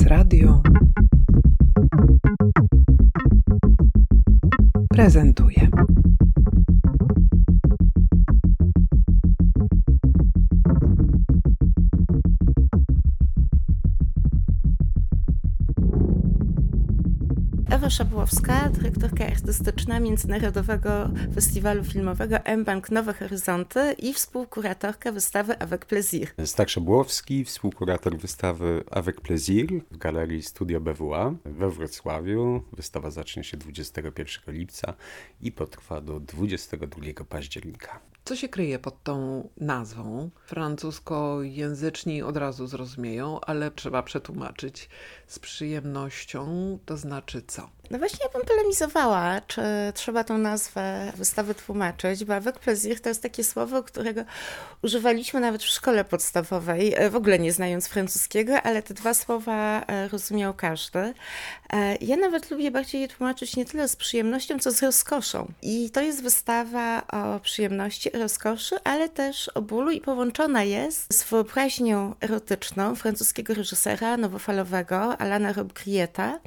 SBS Radio prezentuje. Szabłowska, dyrektorka artystyczna Międzynarodowego Festiwalu Filmowego M-Bank Nowe Horyzonty i współkuratorka wystawy Avec Plaisir. Stach Szabłowski, współkurator wystawy Avec Plaisir w Galerii Studio BWA we Wrocławiu. Wystawa zacznie się 21 lipca i potrwa do 22 października. Co się kryje pod tą nazwą? Francuskojęzyczni od razu zrozumieją, ale trzeba przetłumaczyć z przyjemnością, to znaczy co? No właśnie ja bym polemizowała, czy trzeba tą nazwę wystawy tłumaczyć, bo avec plaisir to jest takie słowo, którego używaliśmy nawet w szkole podstawowej, e, w ogóle nie znając francuskiego, ale te dwa słowa e, rozumiał każdy. E, ja nawet lubię bardziej je tłumaczyć nie tyle z przyjemnością, co z rozkoszą. I to jest wystawa o przyjemności, rozkoszy, ale też o bólu i połączona jest z wyobraźnią erotyczną francuskiego reżysera nowofalowego Alana Robcrieta,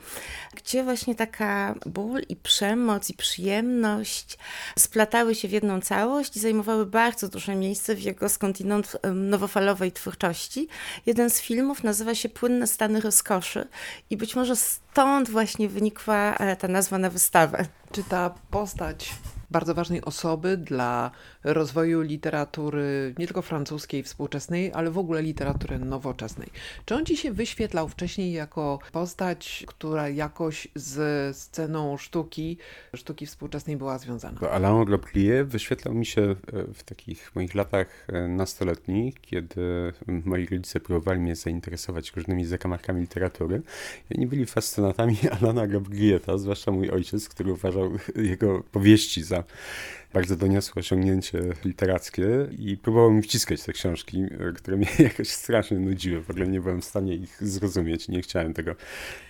gdzie właśnie taka ból i przemoc i przyjemność splatały się w jedną całość i zajmowały bardzo duże miejsce w jego skądinąd nowofalowej twórczości. Jeden z filmów nazywa się Płynne stany rozkoszy i być może stąd właśnie wynikła e, ta nazwa na wystawę. Czy ta postać bardzo ważnej osoby dla rozwoju literatury nie tylko francuskiej współczesnej, ale w ogóle literatury nowoczesnej. Czy on ci się wyświetlał wcześniej jako postać, która jakoś z sceną sztuki, sztuki współczesnej była związana? Alain Globlier wyświetlał mi się w takich moich latach e, nastoletnich, kiedy moi rodzice próbowali mnie zainteresować różnymi zakamarkami literatury. I oni byli fascynatami Alana Globlieta, zwłaszcza mój ojciec, który uważał jego powieści za bardzo doniosłe osiągnięcie literackie i próbował mi wciskać te książki, które mnie jakoś strasznie nudziły. W ogóle nie byłem w stanie ich zrozumieć, nie chciałem tego,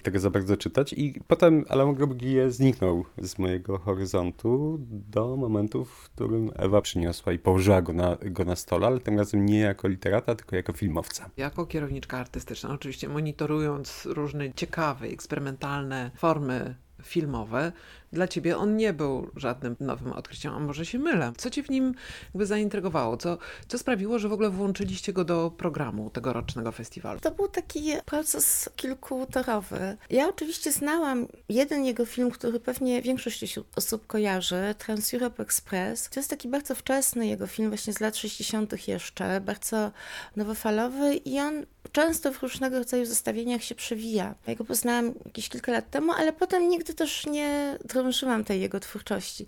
tego za bardzo czytać. I potem Alain Grobguillet zniknął z mojego horyzontu do momentu, w którym Ewa przyniosła i położyła go na, go na stole, ale tym razem nie jako literata, tylko jako filmowca. Jako kierowniczka artystyczna, oczywiście monitorując różne ciekawe, eksperymentalne formy filmowe, dla ciebie on nie był żadnym nowym odkryciem, a może się mylę. Co cię w nim jakby zaintrygowało? Co, co sprawiło, że w ogóle włączyliście go do programu tegorocznego festiwalu? To był taki proces kilkutorowy. Ja oczywiście znałam jeden jego film, który pewnie większość osób kojarzy, Trans Europe Express. To jest taki bardzo wczesny jego film, właśnie z lat 60. jeszcze, bardzo nowofalowy i on często w różnego rodzaju zestawieniach się przewija. Ja go poznałam jakieś kilka lat temu, ale potem nigdy też nie drążyłam tej jego twórczości.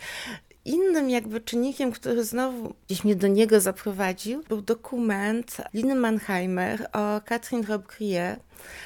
Innym jakby czynnikiem, który znowu gdzieś mnie do niego zaprowadził, był dokument Liny Mannheimer o Catherine Robbe-Grier,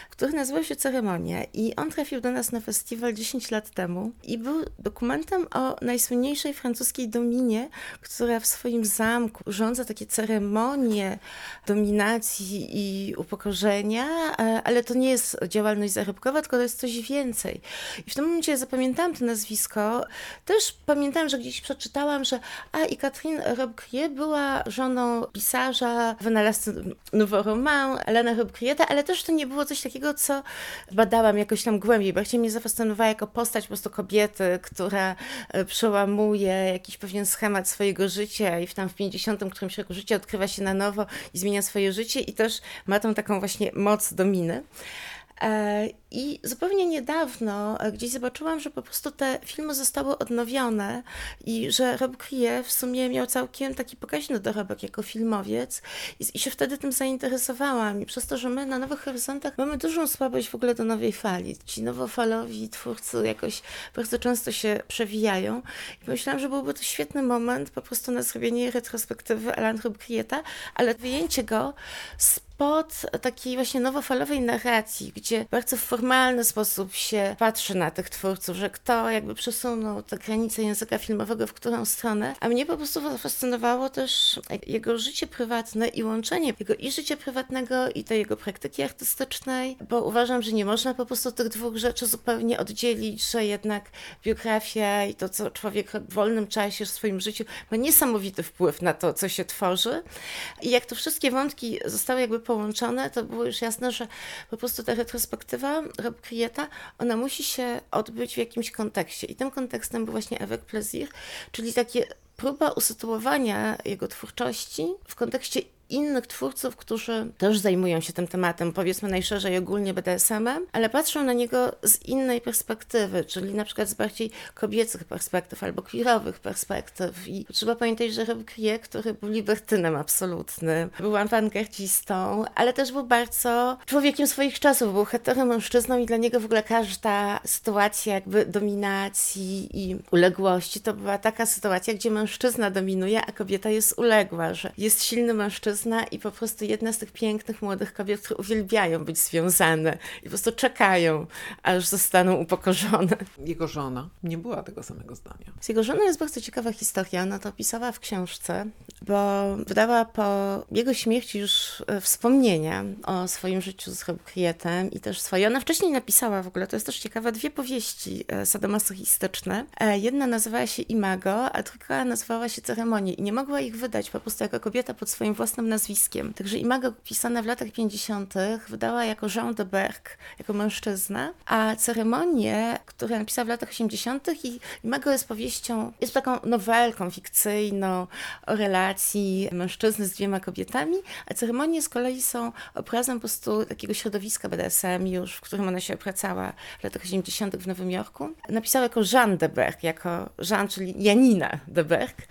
który nazywał się Ceremonia i on trafił do nas na festiwal 10 lat temu i był dokumentem o najsłynniejszej francuskiej dominie, która w swoim zamku urządza takie ceremonie dominacji i upokorzenia, e, ale to nie jest działalność zarobkowa, tylko to jest coś więcej. I w tym momencie zapamiętałam to nazwisko. Też pamiętałam, że gdzieś przeczytałam, że a i Catherine Robbe była żoną pisarza, wynalazcy Nouveau Roman, Elena Robbe ale też to nie było coś takiego, co badałam jakoś tam głębiej. Bardziej mnie zafascynowała jako postać po prostu kobiety, która e, przełamuje jakiś pewien schemat swojego życia i w tam w 50 którymś roku życia odkrywa się na nowo i zmienia swoje życie i też ma tą taką właśnie moc dominy. E, I zupełnie niedawno e, gdzieś zobaczyłam, że po prostu te filmy zostały odnowione i że Rob Krie w sumie miał całkiem taki pokaźny dorobek jako filmowiec i, i się wtedy tym zainteresowałam. I przez to, że my na Nowych Horyzontach mamy dużą słabość w ogóle do nowej fali. Ci nowofalowi twórcy jakoś bardzo często się przewijają. I pomyślałam, że byłby to świetny moment po prostu na zrobienie retrospektywy Alan Rob ale wyjęcie go z pod takiej właśnie nowofalowej narracji, gdzie bardzo w formalny sposób się patrzy na tych twórców, że kto jakby przesunął te granice języka filmowego w którą stronę. A mnie po prostu fascynowało też jego życie prywatne i łączenie jego i życia prywatnego i tej jego praktyki artystycznej, bo uważam, że nie można po prostu tych dwóch rzeczy zupełnie oddzielić, że jednak biografia i to, co człowiek w wolnym czasie w swoim życiu ma niesamowity wpływ na to, co się tworzy. I jak to wszystkie wątki zostały jakby połączone, to było już jasne, że po prostu ta retrospektywa Rob Krieta, ona musi się odbyć w jakimś kontekście. I tym kontekstem był właśnie Avec Plaisir, czyli takie próba usytuowania jego twórczości w kontekście innych twórców, którzy też zajmują się tym tematem, powiedzmy najszerzej ogólnie BDSM-em, ale patrzą na niego z innej perspektywy, czyli na przykład z bardziej kobiecych perspektyw albo queerowych perspektyw. I trzeba pamiętać, że Rob Krie, który był libertynem absolutnym, był awangardzistą, ale też był bardzo człowiekiem swoich czasów, był heteromężczyzną i dla niego w ogóle każda sytuacja jakby dominacji i uległości to była taka sytuacja, gdzie mężczyzna dominuje, a kobieta jest uległa, że jest silny mężczyzna, mężczyzna i po prostu jedna z tych pięknych młodych kobiet, które uwielbiają być związane i po prostu czekają, aż zostaną upokorzone. Jego żona nie była tego samego zdania. Z jego żoną jest bardzo ciekawa historia. Ona to opisała w książce, bo wydała po jego śmierci już e, wspomnienia o swoim życiu z Krietem i też swoje. Ona wcześniej napisała w ogóle, to jest też ciekawe, dwie powieści e, sadomasochistyczne. E, jedna nazywała się Imago, a druga nazywała się Ceremonie i nie mogła ich wydać po prostu jako kobieta pod swoim własnym nazwiskiem. Także Imago pisane w latach 50. wydała jako Jean de Berg, jako mężczyzna, a ceremonię, które napisała w latach 80. i Imago jest powieścią, jest taką nowelką fikcyjną o relacji mężczyzny z dwiema kobietami, a ceremonie z kolei są obrazem po prostu takiego środowiska BDSM już, w którym ona się opracała w latach 80. w Nowym Jorku. Napisała jako Jean de Berg, jako Jean, czyli Janina de Berg.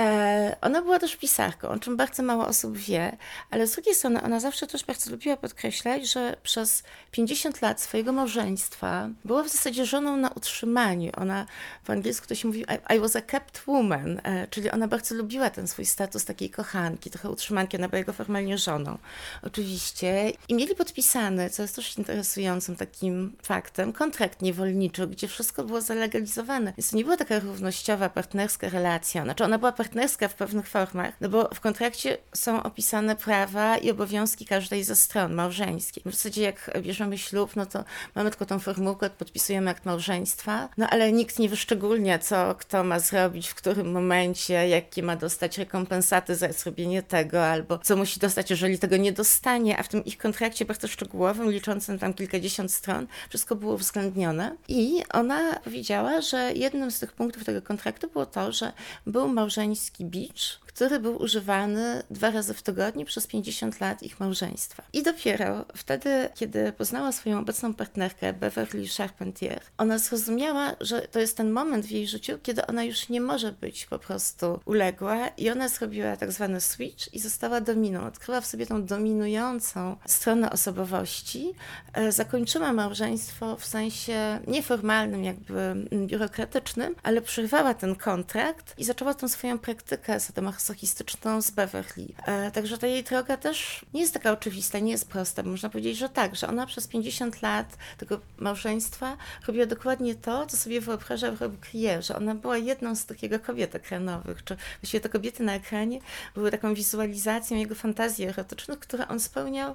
E, ona była też pisarką, o czym bardzo mało osób wie, ale z drugiej strony ona zawsze też bardzo lubiła podkreślać, że przez 50 lat swojego małżeństwa była w zasadzie żoną na utrzymaniu. Ona w angielsku to się mówi I, was a kept woman, e, czyli ona bardzo lubiła ten swój status takiej kochanki, trochę utrzymanki, ona była jego formalnie żoną. Oczywiście. I mieli podpisany, co jest też interesującym takim faktem, kontrakt niewolniczy, gdzie wszystko było zalegalizowane. Więc to nie była taka równościowa, partnerska relacja. Znaczy ona była partnerska w pewnych formach, no bo w kontrakcie są opisane prawa i obowiązki każdej ze stron małżeńskiej. W zasadzie jak bierzemy ślub, no to mamy tylko tą formułkę, podpisujemy akt małżeństwa, no ale nikt nie wyszczególnia, co kto ma zrobić, w którym momencie, jakie ma dostać rekompensaty za zrobienie tego, albo co musi dostać, jeżeli tego nie dostanie, a w tym ich kontrakcie bardzo szczegółowym, liczącym tam kilkadziesiąt stron, wszystko było uwzględnione. I ona powiedziała, że jednym z tych punktów tego kontraktu było to, że był małżeństwo Pański Beach który był używany dwa razy w tygodniu przez 50 lat ich małżeństwa. I dopiero wtedy, kiedy poznała swoją obecną partnerkę, Beverly Charpentier, ona zrozumiała, że to jest ten moment w jej życiu, kiedy ona już nie może być po prostu uległa i ona zrobiła tak zwany switch i została dominą. Odkryła w sobie tą dominującą stronę osobowości, e, zakończyła małżeństwo w sensie nieformalnym, jakby biurokratycznym, ale przerwała ten kontrakt i zaczęła tą swoją praktykę masochistyczną z Beverly. E, także ta jej droga też nie jest taka oczywista, nie jest prosta. Można powiedzieć, że tak, że ona przez 50 lat tego małżeństwa robiła dokładnie to, co sobie wyobrażał Rob Krier, że ona była jedną z takich kobiet ekranowych, czy właściwie te kobiety na ekranie były taką wizualizacją jego fantazji erotycznych, które on spełniał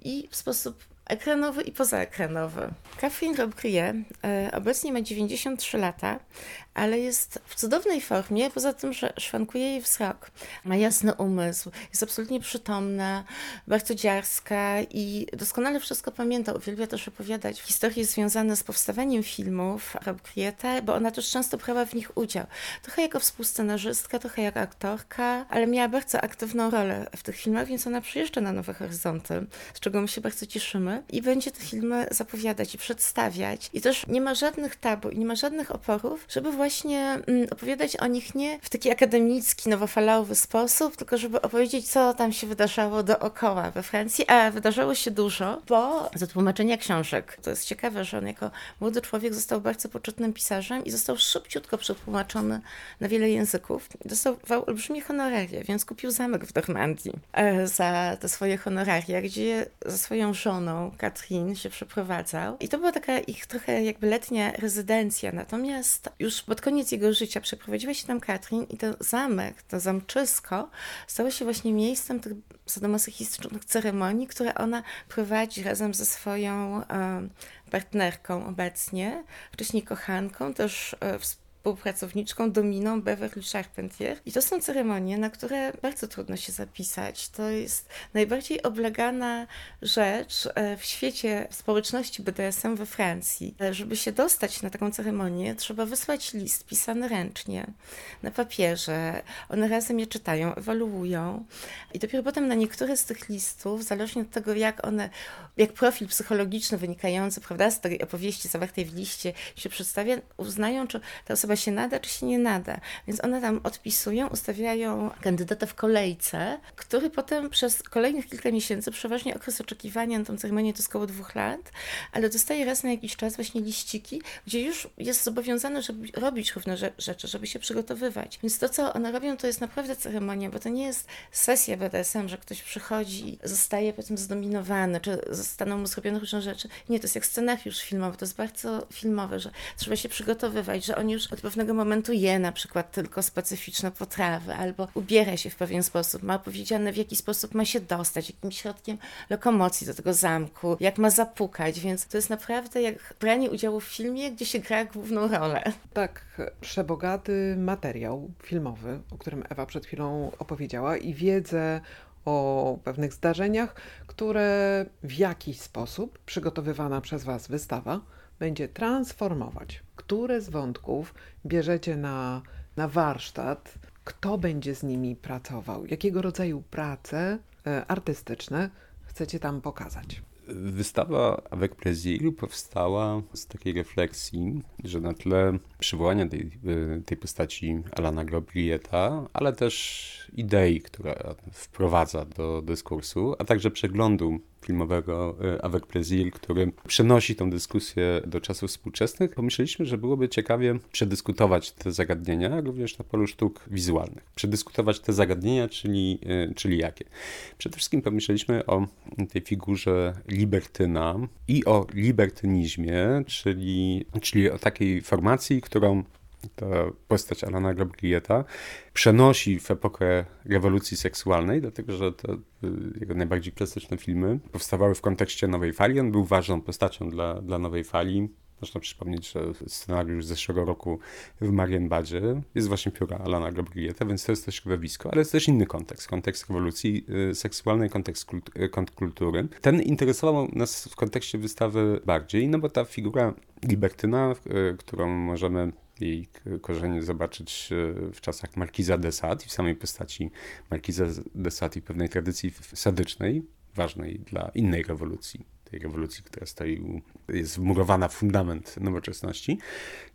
i w sposób ekranowy i pozaekranowy. Catherine Robbe e, obecnie ma 93 lata, ale jest w cudownej formie, poza tym, że szwankuje jej wzrok. Ma jasny umysł, jest absolutnie przytomna, bardzo dziarska i doskonale wszystko pamięta. Uwielbia też opowiadać historie związane z powstawaniem filmów Rob Krieta, bo ona też często brała w nich udział. Trochę jako współscenarzystka, trochę jako aktorka, ale miała bardzo aktywną rolę w tych filmach, więc ona przyjeżdża na Nowe Horyzonty, z czego my się bardzo cieszymy i będzie te filmy zapowiadać i przedstawiać. I też nie ma żadnych tabu i nie ma żadnych oporów, żeby właśnie mm, opowiadać o nich nie w taki akademicki, nowofalowy sposób, tylko żeby opowiedzieć, co tam się wydarzało dookoła we Francji, a wydarzało się dużo, bo za tłumaczenia książek. To jest ciekawe, że on jako młody człowiek został bardzo poczytnym pisarzem i został szybciutko przetłumaczony na wiele języków. Dostawał olbrzymie honoraria, więc kupił zamek w Normandii e, za te swoje honoraria, gdzie ze swoją żoną, Katrin, się przeprowadzał. I to była taka ich trochę jakby letnia rezydencja. Natomiast już pod koniec jego życia przeprowadziła się tam Katrin i ten zamek, to zamczysko stało się właśnie miejscem tych sadomasochistycznych ceremonii, które ona prowadzi razem ze swoją e, partnerką obecnie, wcześniej kochanką, też e, współpracowniczką Dominą Beverly Charpentier. I to są ceremonie, na które bardzo trudno się zapisać. To jest najbardziej oblegana rzecz e, w świecie społeczności BDSM we Francji. E, żeby się dostać na taką ceremonię, trzeba wysłać list pisany ręcznie, na papierze. One razem je czytają, ewaluują i dopiero potem na niektóre z tych listów, zależnie od tego, jak one, jak profil psychologiczny wynikający, prawda, z tej opowieści zawartej w liście się przedstawia, uznają, czy ta osoba się nada, czy się nie nada. Więc one tam odpisują, ustawiają kandydata w kolejce, który potem przez kolejnych kilka miesięcy, przeważnie okres oczekiwania na tę ceremonię to jest około dwóch lat, ale dostaje raz na jakiś czas właśnie liściki, gdzie już jest zobowiązany, żeby robić różne rzeczy, żeby się przygotowywać. Więc to, co one robią, to jest naprawdę ceremonia, bo to nie jest sesja BDSM, że ktoś przychodzi, zostaje potem zdominowany, czy zostaną mu zrobione różne rzeczy. Nie, to jest jak scenariusz filmowy, to jest bardzo filmowe, że trzeba się przygotowywać, że on już od pewnego momentu je na przykład tylko specyficzne potrawy, albo ubiera się w pewien sposób, ma powiedziane w jaki sposób ma się dostać, jakim środkiem lokomocji do tego zamku, jak ma zapukać, więc to jest naprawdę jak branie udziału w filmie, gdzie się gra główną rolę. Tak, przebogaty materiał filmowy, o którym Ewa przed chwilą opowiedziała i wiedzę o pewnych zdarzeniach, które w jakiś sposób przygotowywana przez Was wystawa będzie transformować. Które z wątków bierzecie na, na warsztat, kto będzie z nimi pracował, jakiego rodzaju prace e, artystyczne chcecie tam pokazać. Wystawa Avec Plaisir powstała z takiej refleksji, że na tle przywołania tej, y, tej postaci Alana Grobrieta, ale też idei, która wprowadza do dyskursu, a także przeglądu filmowego y, Avec Plaisir, który przenosi tę dyskusję do czasów współczesnych, pomyśleliśmy, że byłoby ciekawie przedyskutować te zagadnienia, również na polu sztuk wizualnych. Przedyskutować te zagadnienia, czyli, y, czyli jakie? Przede wszystkim pomyśleliśmy o tej figurze libertyna i o libertynizmie, czyli, czyli o takiej formacji, którą ta postać Alana Gabrieta przenosi w epokę rewolucji seksualnej, dlatego że te y, jego najbardziej klasyczne filmy powstawały w kontekście Nowej Fali. On był ważną postacią dla, dla Nowej Fali. Można przypomnieć, że scenariusz z zeszłego roku w Marienbadzie jest właśnie pióra Alana Gabrieta, więc to jest to środowisko, ale jest też inny kontekst, kontekst rewolucji y, seksualnej, kontekst y, kontrkultury. Ten interesował nas w kontekście wystawy bardziej, no bo ta figura libertyna, którą możemy jej korzenie zobaczyć e, w czasach Markiza de Sade i w samej postaci Markiza de Sade i pewnej tradycji sadycznej, ważnej dla innej rewolucji, tej rewolucji, która stoi, jest wmurowana w fundament nowoczesności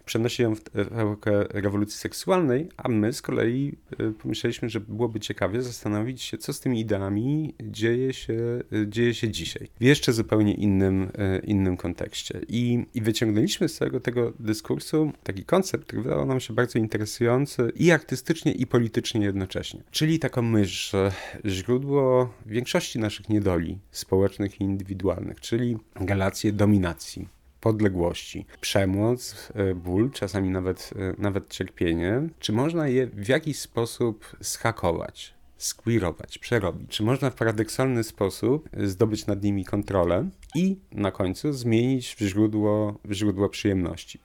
przenosi ją w epokę rewolucji seksualnej, a my z kolei y, pomyśleliśmy, że byłoby ciekawie zastanowić się, co z tymi ideami dzieje się, y, dzieje się dzisiaj. W jeszcze zupełnie innym, y, innym kontekście. I, I wyciągnęliśmy z całego tego dyskursu taki koncept, który wydawał nam się bardzo interesujący i artystycznie, i politycznie jednocześnie. Czyli taką myśl, że źródło większości naszych niedoli społecznych i indywidualnych, czyli relacje dominacji, podległości, przemoc, e, ból, czasami nawet, e, nawet cierpienie, czy można je w jakiś sposób schakować, squeerować, przerobić? Czy można w paradoksalny sposób zdobyć nad nimi kontrolę i na końcu zmienić w źródło, w źródło przyjemności?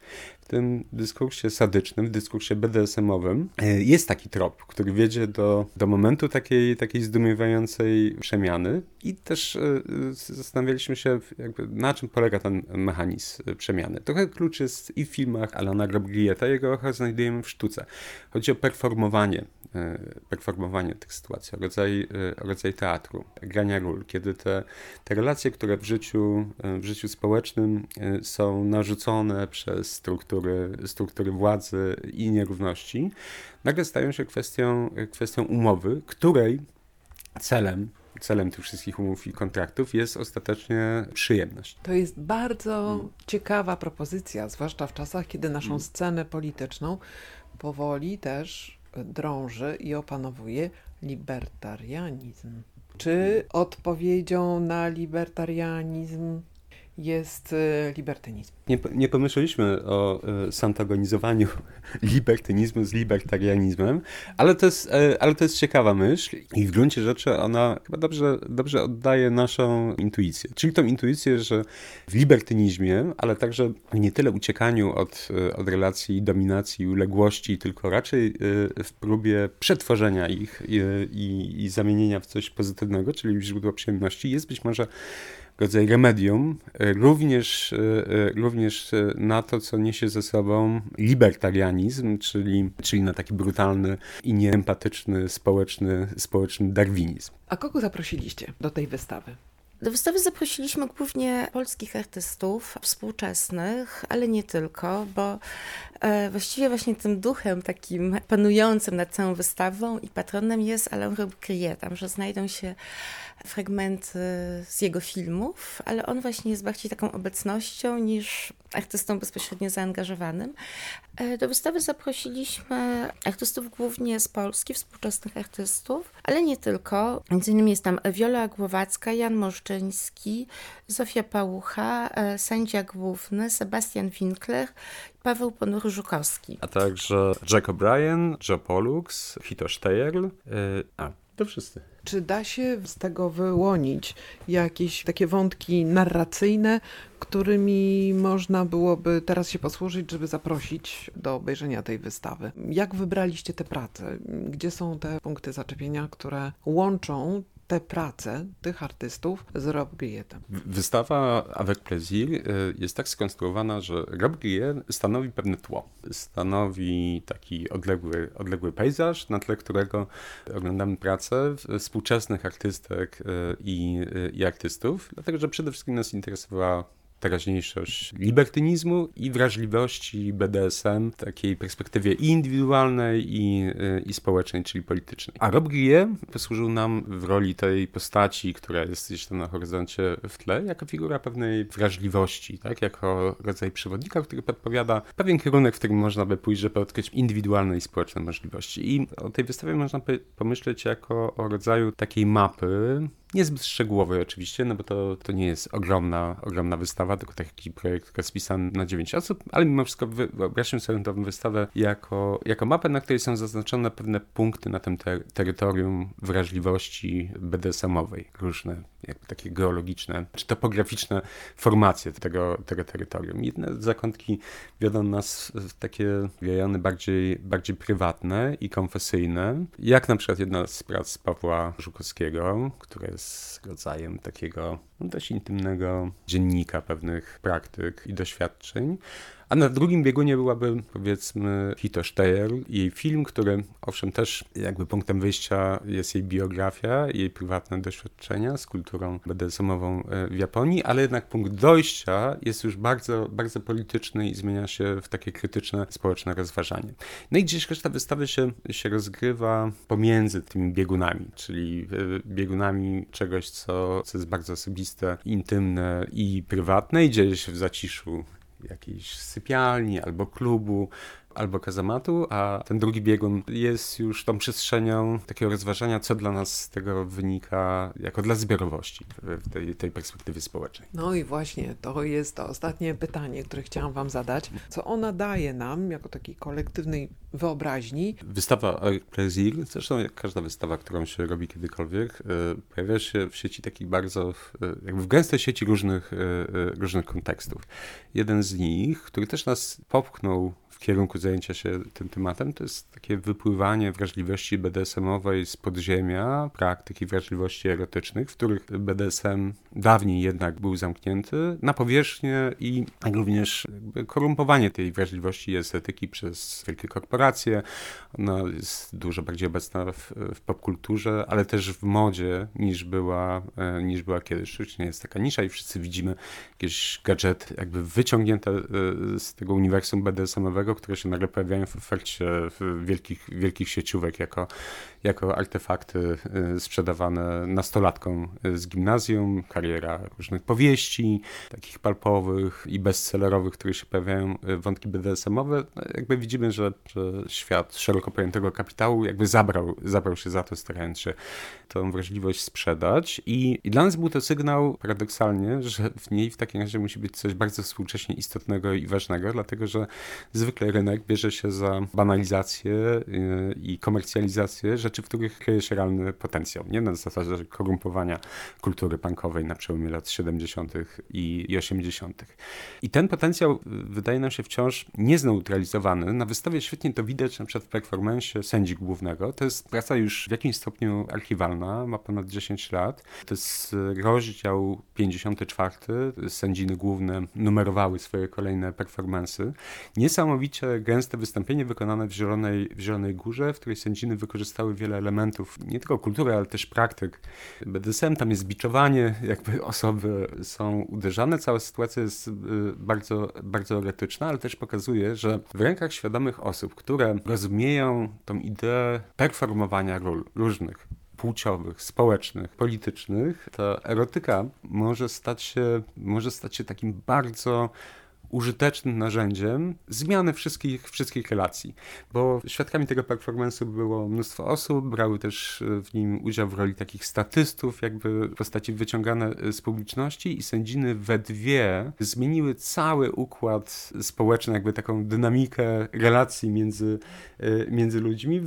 W tym dyskursie sadycznym, w dyskursie BDSM-owym e, jest taki trop, który wiedzie do, do momentu takiej, takiej zdumiewającej przemiany i też e, zastanawialiśmy się, jakby, na czym polega ten mechanizm przemiany. Trochę klucz jest i w filmach Alana Grobrieta, jego znajdujemy w sztuce. Chodzi o performowanie E, performowanie tych sytuacji, rodzaj, e, rodzaj teatru, grania ról, kiedy te, te relacje, które w życiu, e, w życiu społecznym są narzucone przez struktury, struktury władzy i nierówności, nagle stają się kwestią, kwestią umowy, której celem celem tych wszystkich umów i kontraktów jest ostatecznie przyjemność. To jest bardzo mm. ciekawa propozycja, zwłaszcza w czasach, kiedy naszą mm. scenę polityczną powoli też drąży i opanowuje libertarianizm. Czy odpowiedzią na libertarianizm jest e, libertynizm. Nie, nie pomyśleliśmy o y, santagonizowaniu libertynizmu z libertarianizmem, ale to, jest, y, ale to jest ciekawa myśl i w gruncie rzeczy ona chyba dobrze, dobrze oddaje naszą intuicję. Czyli tą intuicję, że w libertynizmie, ale także nie tyle uciekaniu od, od relacji dominacji i uległości, tylko raczej y, w próbie przetworzenia ich i, i, i zamienienia w coś pozytywnego, czyli w źródło przyjemności, jest być może rodzaj remedium, e, również, e, e, również na to, co niesie ze sobą libertarianizm, czyli, czyli na taki brutalny i nieempatyczny społeczny, społeczny darwinizm. A kogo zaprosiliście do tej wystawy? Do wystawy zaprosiliśmy głównie polskich artystów współczesnych, ale nie tylko, bo właściwie właśnie tym duchem takim panującym nad całą wystawą i patronem jest Alain Robbe-Crier. Tam, że znajdą się fragmenty z jego filmów, ale on właśnie jest bardziej taką obecnością niż artystą bezpośrednio zaangażowanym. E, do wystawy zaprosiliśmy artystów głównie z Polski, współczesnych artystów, ale nie tylko. Między innymi jest tam Wiola Głowacka, Jan Moszczyński, Zofia Pałucha, e, sędzia główny, Sebastian Winkler Paweł Ponury-Żukowski. A także Jack O'Brien, Joe Pollux, Hito Steyer, a to wszyscy. Czy da się z tego wyłonić jakieś takie wątki narracyjne, którymi można byłoby teraz się posłużyć, żeby zaprosić do obejrzenia tej wystawy? Jak wybraliście te prace? Gdzie są te punkty zaczepienia, które łączą te prace tych artystów z Rob Grietem. Wystawa Avec Plaisir y, jest tak skonstruowana, że Rob Griet stanowi pewne tło. Stanowi taki odległy, odległy pejzaż, na tle którego oglądamy pracę współczesnych artystek y, i, y, i artystów, dlatego że przede wszystkim nas interesowała teraźniejszość libertynizmu i wrażliwości BDSM w takiej perspektywie i indywidualnej, i, i społecznej, czyli politycznej. A Rob Grillet posłużył nam w roli tej postaci, która jest gdzieś tam na horyzoncie w tle, jako figura pewnej wrażliwości, tak? jako rodzaj przewodnika, który podpowiada pewien kierunek, w którym można by pójść, żeby odkryć indywidualne i społeczne możliwości. I o tej wystawie można pomyśleć jako o rodzaju takiej mapy, Niezbyt szczegółowy oczywiście, no bo to, to nie jest ogromna, ogromna wystawa, tylko taki projekt rozpisany na 9 osób, ale mimo wszystko wyobraźmy sobie tę wystawę jako, jako mapę, na której są zaznaczone pewne punkty na tym ter terytorium wrażliwości BDSM-owej, różne jakby takie geologiczne czy topograficzne formacje tego, tego terytorium. Jedne zakątki wiodą nas w takie rejony bardziej, bardziej prywatne i konfesyjne, jak na przykład jedna z prac Pawła Żukowskiego, która jest rodzajem takiego dość intymnego dziennika pewnych praktyk i doświadczeń, a na drugim biegunie byłaby, powiedzmy, Hito Steyer, jej film, który, owszem, też jakby punktem wyjścia jest jej biografia, jej prywatne doświadczenia z kulturą BDSM-ową e, w Japonii, ale jednak punkt dojścia jest już bardzo, bardzo polityczny i zmienia się w takie krytyczne społeczne rozważanie. No i gdzieś reszta wystawy się, się rozgrywa pomiędzy tymi biegunami, czyli e, biegunami czegoś, co, co jest bardzo osobiste, intymne i prywatne i dzieje się w zaciszu jakiejś sypialni albo klubu, albo kazamatu, a ten drugi biegun jest już tą przestrzenią takiego rozważania, co dla nas z tego wynika jako dla zbiorowości w tej, tej perspektywie społecznej. No i właśnie to jest to ostatnie pytanie, które chciałam wam zadać. Co ona daje nam jako takiej kolektywnej wyobraźni? Wystawa Plaisir, zresztą jak każda wystawa, którą się robi kiedykolwiek, e, pojawia się w sieci takich bardzo, e, jakby w gęstej sieci różnych, e, różnych kontekstów. Jeden z nich, który też nas popchnął w kierunku zajęcia się tym tematem, to jest takie wypływanie wrażliwości BDSM-owej z podziemia, praktyki wrażliwości erotycznych, w których BDSM dawniej jednak był zamknięty na powierzchnię i również korumpowanie tej wrażliwości i estetyki przez wielkie korporacje. Ona jest dużo bardziej obecna w, w popkulturze, ale też w modzie niż była, e, niż była kiedyś. Oczywiście jest taka nisza i wszyscy widzimy jakieś gadżety jakby wyciągnięte e, z tego uniwersum BDSM-owego, Które się nagle pojawiają w ofercie wielkich, wielkich sieciówek jako, jako artefakty y, sprzedawane nastolatkom z gimnazjum, kariera różnych powieści, takich palpowych i bestsellerowych, które się pojawiają, y, wątki BDSM-owe. No, jakby widzimy, że, że świat szeroko pojętego kapitału jakby zabrał, zabrał się za to, starając się tą wrażliwość sprzedać i, i dla nas był to sygnał paradoksalnie, że w niej w takim razie musi być coś bardzo współcześnie istotnego i ważnego, dlatego że zwykle rynek bierze się za banalizację y, i komercjalizację rzeczy, w których kryje się realny potencjał. Nie na zasadzie korumpowania kultury punkowej na przełomie lat 70. i 80. I ten potencjał y, wydaje nam się wciąż niezneutralizowany. Na wystawie świetnie to widać na przykład w performance sędzi głównego. To jest praca już w jakimś stopniu archiwalna, ma ponad 10 lat. To jest rozdział 54. Sędziny główne numerowały swoje kolejne performance. Niesamowicie gęste wystąpienie wykonane w Zielonej, w Zielonej Górze, w której sędziny wykorzystały wiele elementów, nie tylko kultury, ale też praktyk. BDSM, tam jest biczowanie, jakby osoby są uderzane. Cała sytuacja jest y, bardzo, bardzo erotyczna, ale też pokazuje, że w rękach świadomych osób, które rozumieją tą ideę performowania ról różnych, płciowych, społecznych, politycznych, ta erotyka może stać się, może stać się takim bardzo użytecznym narzędziem zmiany wszystkich, wszystkich relacji, bo świadkami tego performance'u było mnóstwo osób, brały też e, w nim udział w roli takich statystów, jakby postaci wyciągane e, z publiczności i sędziny we dwie zmieniły cały układ społeczny, jakby taką dynamikę relacji między, e, między ludźmi,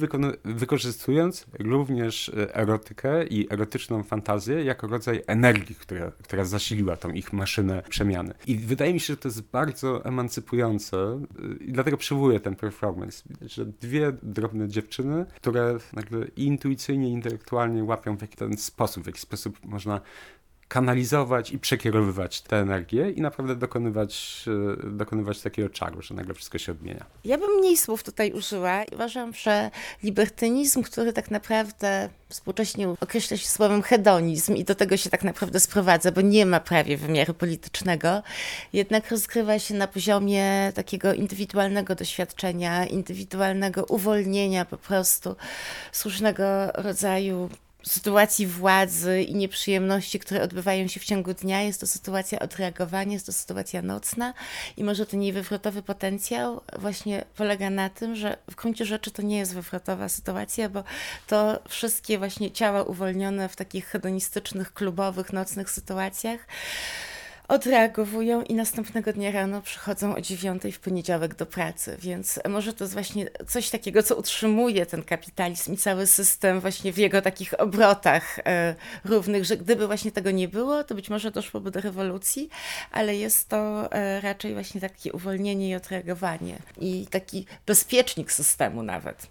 wykorzystując również erotykę i erotyczną fantazję jako rodzaj energii, która, która zasiliła tą ich maszynę przemiany. I wydaje mi się, że to jest bardzo bardzo emancypujące i dlatego przywołuję ten performance. Że dwie drobne dziewczyny, które nagle intuicyjnie, intelektualnie łapią w jakiś ten sposób, w jaki sposób można kanalizować i przekierowywać tę energię i naprawdę dokonywać, e, dokonywać takiego czaru, że nagle wszystko się odmienia. Ja bym mniej słów tutaj użyła. Uważam, że libertynizm, który tak naprawdę współcześnie określa się słowem hedonizm i do tego się tak naprawdę sprowadza, bo nie ma prawie wymiaru politycznego, jednak rozgrywa się na poziomie takiego indywidualnego doświadczenia, indywidualnego uwolnienia po prostu różnego rodzaju sytuacji władzy i nieprzyjemności, które odbywają się w ciągu dnia. Jest to sytuacja odreagowania, jest to sytuacja nocna i może ten jej wywrotowy potencjał właśnie polega na tym, że w gruncie rzeczy to nie jest wywrotowa sytuacja, bo to wszystkie właśnie ciała uwolnione w takich hedonistycznych, klubowych, nocnych sytuacjach odreagowują i następnego dnia rano przychodzą o dziewiątej w poniedziałek do pracy, więc może to jest właśnie coś takiego, co utrzymuje ten kapitalizm i cały system właśnie w jego takich obrotach e, równych, że gdyby właśnie tego nie było, to być może doszłoby do rewolucji, ale jest to e, raczej właśnie takie uwolnienie i odreagowanie i taki bezpiecznik systemu nawet.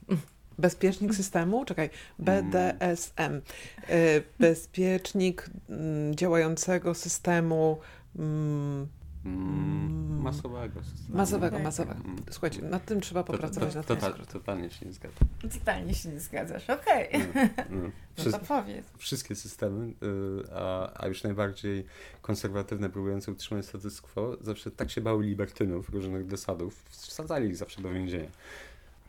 Bezpiecznik systemu? Czekaj, BDSM. E, bezpiecznik mm, działającego systemu Mm, mm, masowego. Systemu. Masowego, masowego. Mm. Słuchajcie, nad tym trzeba popracować. To, to, to, to, totalnie się nie zgadzam. Totalnie się nie zgadzasz, okej. Okay. Mm, no to powiedz. Wszystkie systemy, y, a, a już najbardziej konserwatywne, próbujące utrzymać status quo, zawsze tak się bały libertynów, różnych desadów, wsadzali ich zawsze do więzienia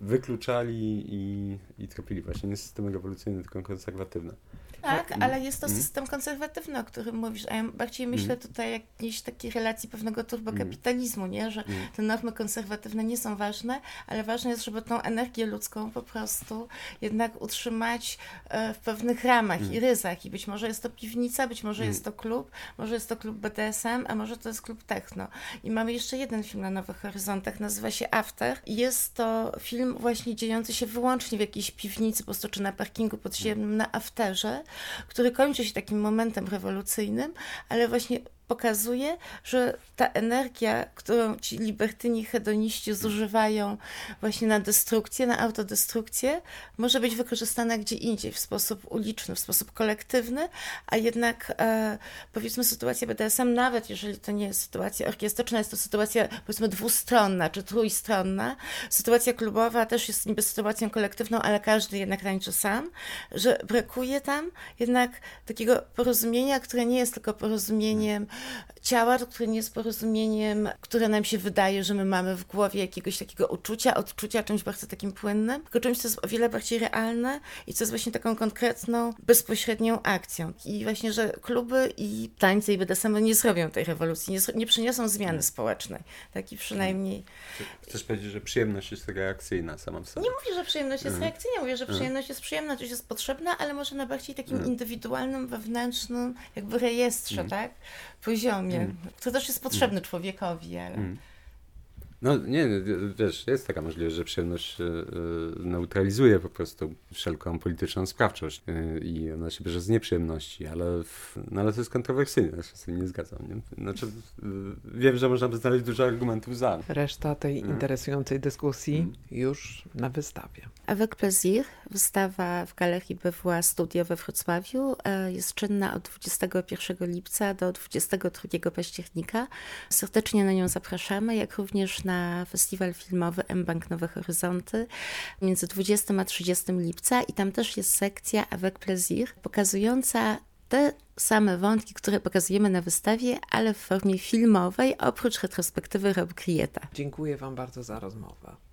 wykluczali i, i tropili właśnie nie systemy rewolucyjne, tylko konserwatywne. Tak, no, ale jest to mm. system konserwatywny, o którym mówisz, a ja bardziej myślę mm. tutaj o jakiejś takiej relacji pewnego turbokapitalizmu, nie? że te normy konserwatywne nie są ważne, ale ważne jest, żeby tą energię ludzką po prostu jednak utrzymać e, w pewnych ramach i ryzach i być może jest to piwnica, być może jest to klub, może jest to klub BDSM, a może to jest klub techno. I mamy jeszcze jeden film na Nowych Horyzontach, nazywa się After jest to film właśnie dziejący się wyłącznie w jakiejś piwnicy, po prostu czy na parkingu podziemnym, na afterze, który kończy się takim momentem rewolucyjnym, ale właśnie pokazuje, że ta energia, którą ci libertyni hedoniści zużywają właśnie na destrukcję, na autodestrukcję, może być wykorzystana gdzie indziej, w sposób uliczny, w sposób kolektywny, a jednak e, powiedzmy sytuacja BDSM, nawet jeżeli to nie jest sytuacja orkiestryczna, jest to sytuacja powiedzmy dwustronna czy trójstronna, sytuacja klubowa też jest niby sytuacją kolektywną, ale każdy jednak rańczy sam, że brakuje tam jednak takiego porozumienia, które nie jest tylko porozumieniem ciała, które nie jest porozumieniem, które nam się wydaje, że my mamy w głowie jakiegoś takiego uczucia, odczucia czymś bardzo takim płynnym, tylko czymś, co jest o wiele bardziej realne i co jest właśnie taką konkretną, bezpośrednią akcją. I właśnie, że kluby i tańce i BDSM nie zrobią tej rewolucji, nie, nie przyniosą zmiany społecznej. Tak i przynajmniej... Chcesz powiedzieć, że przyjemność jest reakcyjna sama w sobie? Nie mówię, że przyjemność jest Mhm. reakcyjna, mówię, że przyjemność jest przyjemna, coś jest potrzebna, ale może na bardziej takim indywidualnym, wewnętrznym jakby rejestrze, tak? Poziomie, który też jest potrzebny człowiekowi, ale... No nie, wiesz, jest taka możliwość, że przyjemność e, e, neutralizuje po prostu wszelką polityczną sprawczość e, i ona się bierze z nieprzyjemności, ale, w, no, ale to jest kontrowersyjne, ja się z tym nie zgadzam. Nie? Znaczy, wiem, że można by znaleźć dużo argumentów za. Reszta tej Mm. interesującej dyskusji już na wystawie. Avec Plaisir, wystawa w Galerii BWA Studio we Wrocławiu, jest czynna od 21 lipca do 22 października. Serdecznie na nią zapraszamy, jak również na festiwal filmowy M-Bank Nowe Horyzonty między 20 a 30 lipca i tam też jest sekcja Avec Plaisir, pokazująca te same wątki, które pokazujemy na wystawie, ale w formie filmowej, oprócz retrospektywy Rob Krieta. Dziękuję Wam bardzo za rozmowę.